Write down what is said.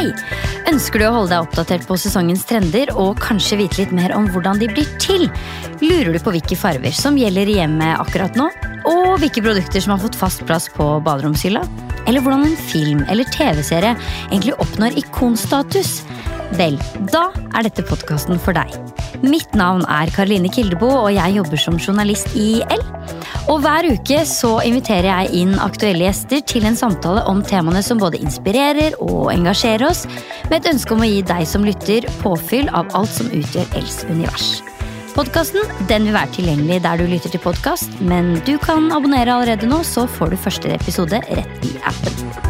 Hei! Ønsker du å holde deg oppdatert på sesongens trender og kanskje vite litt mer om hvordan de blir til? Lurer du på hvilke farver som gjelder i hjemmet akkurat nå? Og hvilke produkter som har fått fast plass på baderomshylla? Eller hvordan en film eller TV-serie egentlig oppnår ikonstatus? Vel, da er dette podkasten for deg. Mitt navn er Karoline Kildebo, og jeg jobber som journalist i L. Og hver uke så inviterer jeg inn aktuelle gjester til en samtale om temaene som både inspirerer og engasjerer oss, med et ønske om å gi deg som lytter påfyll av alt som utgjør Els univers. Podkasten vil være tilgjengelig der du lytter til podkast, men du kan abonnere allerede nå, så får du første episode rett i appen.